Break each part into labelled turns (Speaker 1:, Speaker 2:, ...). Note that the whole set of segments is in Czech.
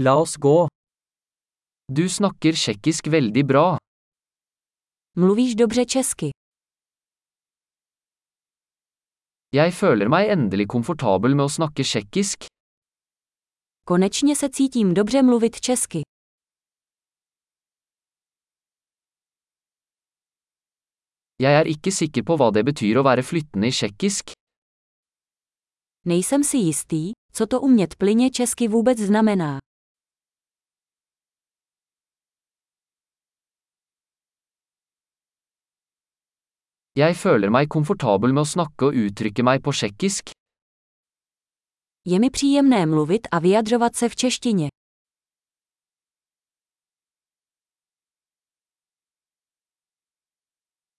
Speaker 1: La oss gå.
Speaker 2: Du snakker tsjekkisk veldig bra.
Speaker 3: Mluvíš dobře česky.
Speaker 2: Jeg føler meg endelig komfortabel med å snakke tsjekkisk.
Speaker 3: Konečně se cítím dobře mluvit česky.
Speaker 2: Jeg er ikke sikker på hva det betyr å være flyttende i tsjekkisk.
Speaker 3: Nejsem si jistý, co to umět plyně česky vůbec znamená.
Speaker 2: Jeg føler meg komfortabel med å snakke og uttrykke meg på tsjekkisk.
Speaker 3: Je mi příjemné mluvit a vyjadřovat se v češtině.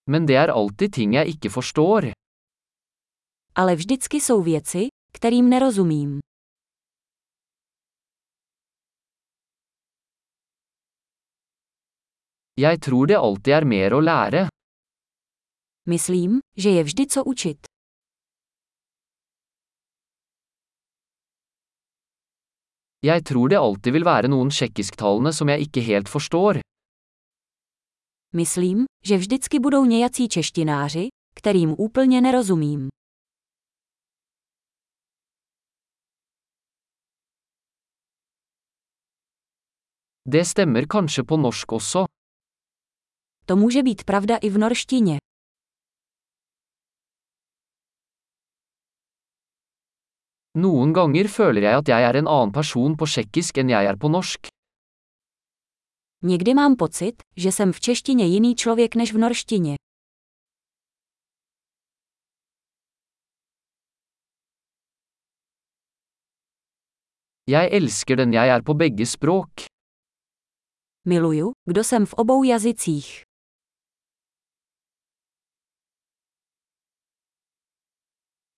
Speaker 2: Men det er alltid ting jeg ikke forstår.
Speaker 3: Ale vždycky jsou věci, kterým nerozumím.
Speaker 2: Jeg tror det alltid er mer å lære.
Speaker 3: Myslím, že je vždy co učit.
Speaker 2: Jeg tror det alltid vil være noen tsjekkisktalende som jeg ikke helt forstår.
Speaker 3: Myslím, že vždycky budou nějací češtináři, kterým úplně nerozumím.
Speaker 2: Det stemmer kanskje på norsk også.
Speaker 3: To může být pravda i v norštině.
Speaker 2: Noen ganger føler jeg at jeg er en annen person på tsjekkisk enn jeg er på norsk.
Speaker 3: Někdy mám pocit, že jsem v češtině jiný člověk než v norštině.
Speaker 2: Jeg elsker den jeg er på begge språk.
Speaker 3: Miluju, kdo jsem v obou jazycích.